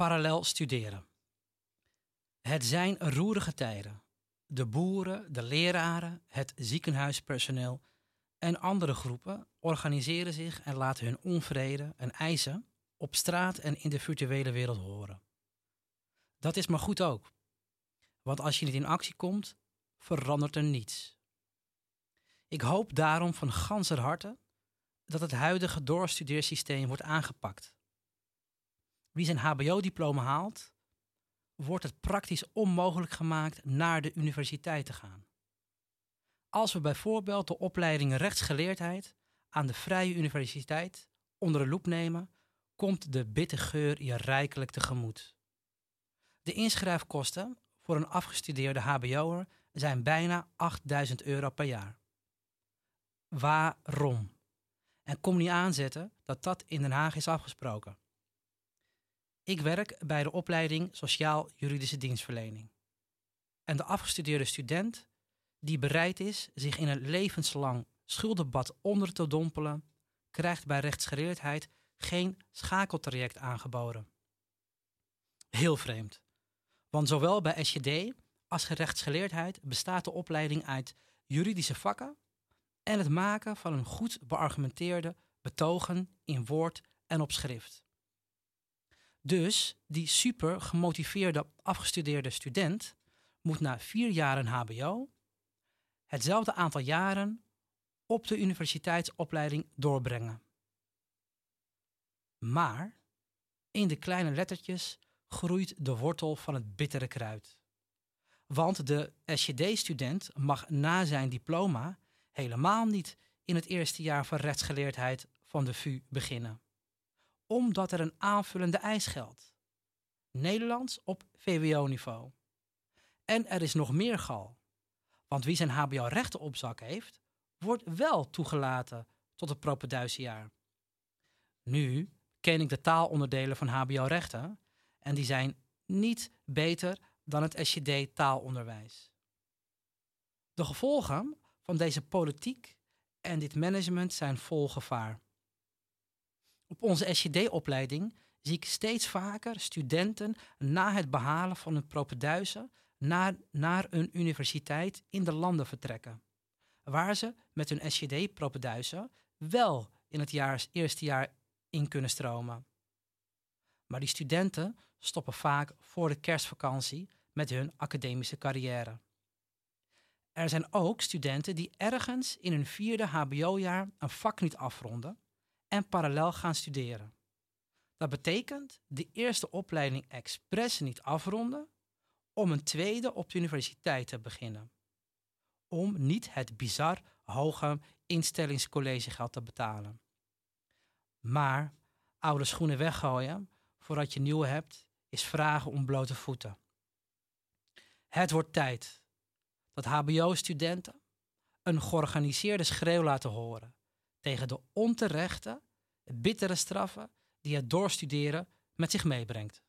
Parallel studeren. Het zijn roerige tijden. De boeren, de leraren, het ziekenhuispersoneel en andere groepen organiseren zich en laten hun onvrede en eisen op straat en in de virtuele wereld horen. Dat is maar goed ook. Want als je niet in actie komt, verandert er niets. Ik hoop daarom van ganser harte dat het huidige doorstudeersysteem wordt aangepakt. Wie zijn HBO-diploma haalt, wordt het praktisch onmogelijk gemaakt naar de universiteit te gaan. Als we bijvoorbeeld de opleiding rechtsgeleerdheid aan de Vrije Universiteit onder de loep nemen, komt de bitte geur je rijkelijk tegemoet. De inschrijfkosten voor een afgestudeerde HBO'er zijn bijna 8000 euro per jaar. Waarom? En kom niet aanzetten dat dat in Den Haag is afgesproken. Ik werk bij de opleiding Sociaal-Juridische Dienstverlening. En de afgestudeerde student die bereid is zich in een levenslang schuldenbad onder te dompelen, krijgt bij rechtsgeleerdheid geen schakeltraject aangeboden. Heel vreemd. Want zowel bij SJD als rechtsgeleerdheid bestaat de opleiding uit juridische vakken en het maken van een goed beargumenteerde betogen in woord en op schrift. Dus die super gemotiveerde afgestudeerde student moet na vier jaar een HBO hetzelfde aantal jaren op de universiteitsopleiding doorbrengen. Maar in de kleine lettertjes groeit de wortel van het bittere kruid. Want de SJD-student mag na zijn diploma helemaal niet in het eerste jaar van rechtsgeleerdheid van de VU beginnen. Omdat er een aanvullende eis geldt. Nederlands op VWO-niveau. En er is nog meer gal. Want wie zijn HBO-rechten op zak heeft, wordt wel toegelaten tot het propeduisiejaar. Nu ken ik de taalonderdelen van HBO-rechten en die zijn niet beter dan het SJD-taalonderwijs. De gevolgen van deze politiek en dit management zijn vol gevaar. Op onze SJD-opleiding zie ik steeds vaker studenten na het behalen van hun propeduizen naar, naar een universiteit in de landen vertrekken, waar ze met hun SJD-propeduizen wel in het jaar, eerste jaar in kunnen stromen. Maar die studenten stoppen vaak voor de kerstvakantie met hun academische carrière. Er zijn ook studenten die ergens in hun vierde HBO-jaar een vak niet afronden en parallel gaan studeren. Dat betekent de eerste opleiding expres niet afronden om een tweede op de universiteit te beginnen. Om niet het bizar hoge instellingscollegegeld te betalen. Maar oude schoenen weggooien voordat je nieuwe hebt, is vragen om blote voeten. Het wordt tijd dat HBO-studenten een georganiseerde schreeuw laten horen tegen de onterechte, bittere straffen die het doorstuderen met zich meebrengt.